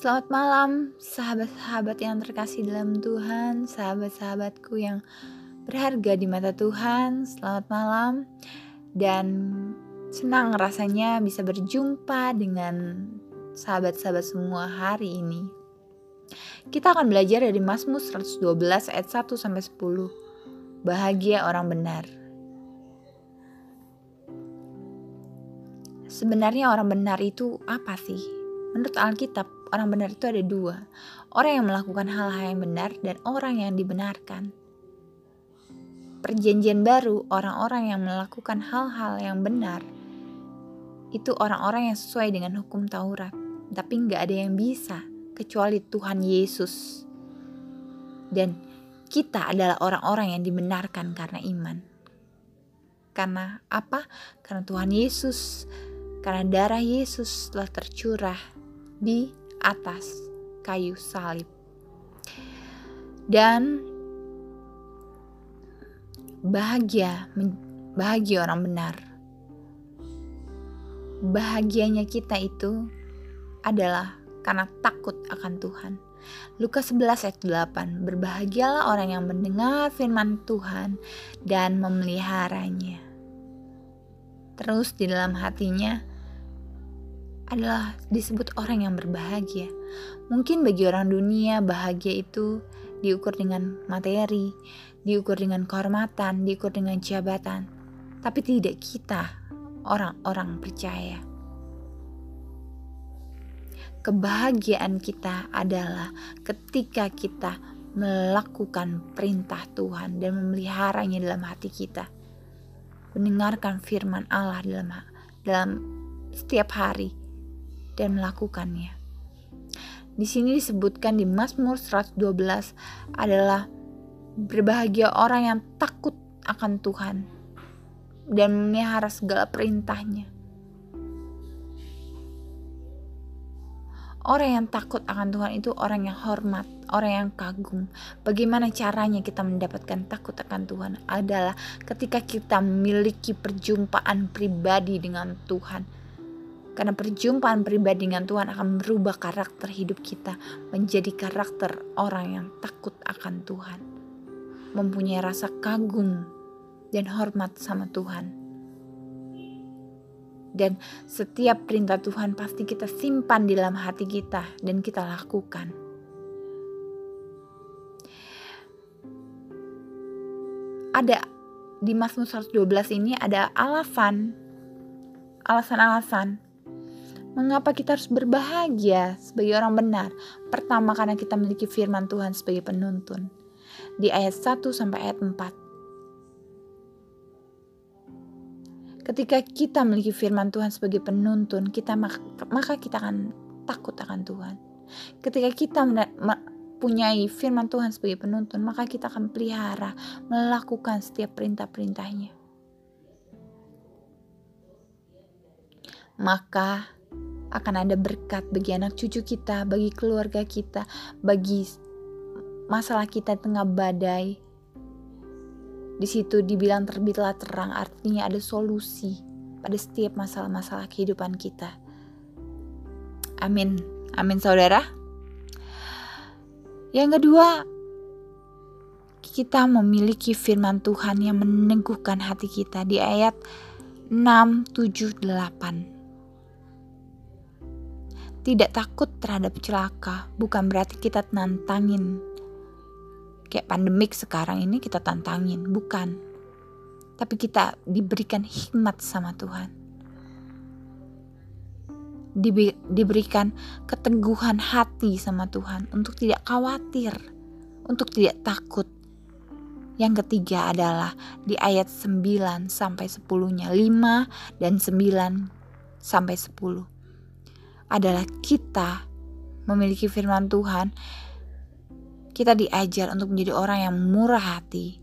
Selamat malam, sahabat-sahabat yang terkasih dalam Tuhan, sahabat-sahabatku yang berharga di mata Tuhan. Selamat malam, dan senang rasanya bisa berjumpa dengan sahabat-sahabat semua hari ini. Kita akan belajar dari Mazmur 112 ayat 1 sampai 10. Bahagia orang benar. Sebenarnya orang benar itu apa sih? Menurut Alkitab, orang benar itu ada dua. Orang yang melakukan hal-hal yang benar dan orang yang dibenarkan. Perjanjian baru, orang-orang yang melakukan hal-hal yang benar, itu orang-orang yang sesuai dengan hukum Taurat. Tapi nggak ada yang bisa, kecuali Tuhan Yesus. Dan kita adalah orang-orang yang dibenarkan karena iman. Karena apa? Karena Tuhan Yesus, karena darah Yesus telah tercurah di atas kayu salib. Dan bahagia bahagia orang benar. Bahagianya kita itu adalah karena takut akan Tuhan. Lukas 11 ayat 8 Berbahagialah orang yang mendengar firman Tuhan dan memeliharanya. Terus di dalam hatinya adalah disebut orang yang berbahagia. Mungkin bagi orang dunia bahagia itu diukur dengan materi, diukur dengan kehormatan, diukur dengan jabatan. Tapi tidak kita, orang-orang percaya. Kebahagiaan kita adalah ketika kita melakukan perintah Tuhan dan memeliharanya dalam hati kita. Mendengarkan firman Allah dalam dalam setiap hari dan melakukannya. Di sini disebutkan di Mazmur 112 adalah berbahagia orang yang takut akan Tuhan dan memelihara segala perintahnya. Orang yang takut akan Tuhan itu orang yang hormat, orang yang kagum. Bagaimana caranya kita mendapatkan takut akan Tuhan adalah ketika kita memiliki perjumpaan pribadi dengan Tuhan karena perjumpaan pribadi dengan Tuhan akan merubah karakter hidup kita menjadi karakter orang yang takut akan Tuhan. Mempunyai rasa kagum dan hormat sama Tuhan. Dan setiap perintah Tuhan pasti kita simpan di dalam hati kita dan kita lakukan. Ada di Mazmur 112 ini ada alasan alasan-alasan Mengapa kita harus berbahagia sebagai orang benar? Pertama karena kita memiliki firman Tuhan sebagai penuntun. Di ayat 1 sampai ayat 4. Ketika kita memiliki firman Tuhan sebagai penuntun, kita maka kita akan takut akan Tuhan. Ketika kita mempunyai firman Tuhan sebagai penuntun, maka kita akan pelihara melakukan setiap perintah-perintahnya. Maka akan ada berkat bagi anak cucu kita, bagi keluarga kita, bagi masalah kita tengah badai. Di situ dibilang terbitlah terang, artinya ada solusi pada setiap masalah-masalah kehidupan kita. Amin. Amin saudara. Yang kedua, kita memiliki firman Tuhan yang meneguhkan hati kita di ayat 6, 7, 8 tidak takut terhadap celaka. Bukan berarti kita nantangin. Kayak pandemik sekarang ini kita tantangin. Bukan. Tapi kita diberikan hikmat sama Tuhan. Dibi diberikan keteguhan hati sama Tuhan untuk tidak khawatir untuk tidak takut. Yang ketiga adalah di ayat 9 sampai 10-nya 5 dan 9 sampai 10 adalah kita memiliki firman Tuhan, kita diajar untuk menjadi orang yang murah hati,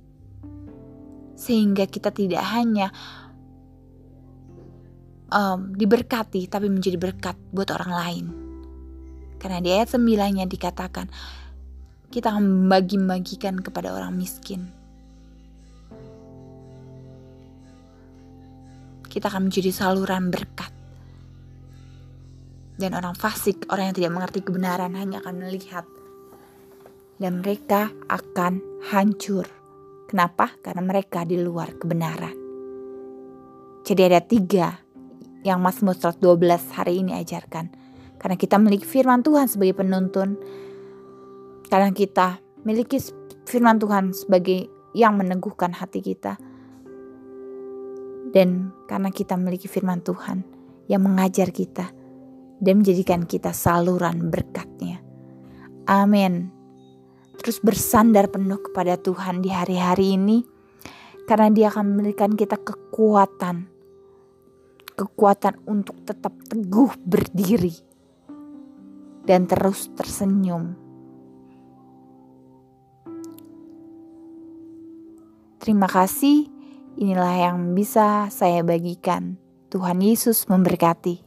sehingga kita tidak hanya um, diberkati, tapi menjadi berkat buat orang lain. Karena di ayat 9 dikatakan, kita akan membagi-bagikan kepada orang miskin. Kita akan menjadi saluran berkat Dan orang fasik, orang yang tidak mengerti kebenaran hanya akan melihat. Dan mereka akan hancur. Kenapa? Karena mereka di luar kebenaran. Jadi ada tiga yang Mazmur 112 hari ini ajarkan. Karena kita memiliki firman Tuhan sebagai penuntun. Karena kita memiliki firman Tuhan sebagai yang meneguhkan hati kita. Dan karena kita memiliki firman Tuhan yang mengajar kita dan menjadikan kita saluran berkatnya. Amin. Terus bersandar penuh kepada Tuhan di hari-hari ini karena dia akan memberikan kita kekuatan. Kekuatan untuk tetap teguh berdiri dan terus tersenyum. Terima kasih. Inilah yang bisa saya bagikan. Tuhan Yesus memberkati.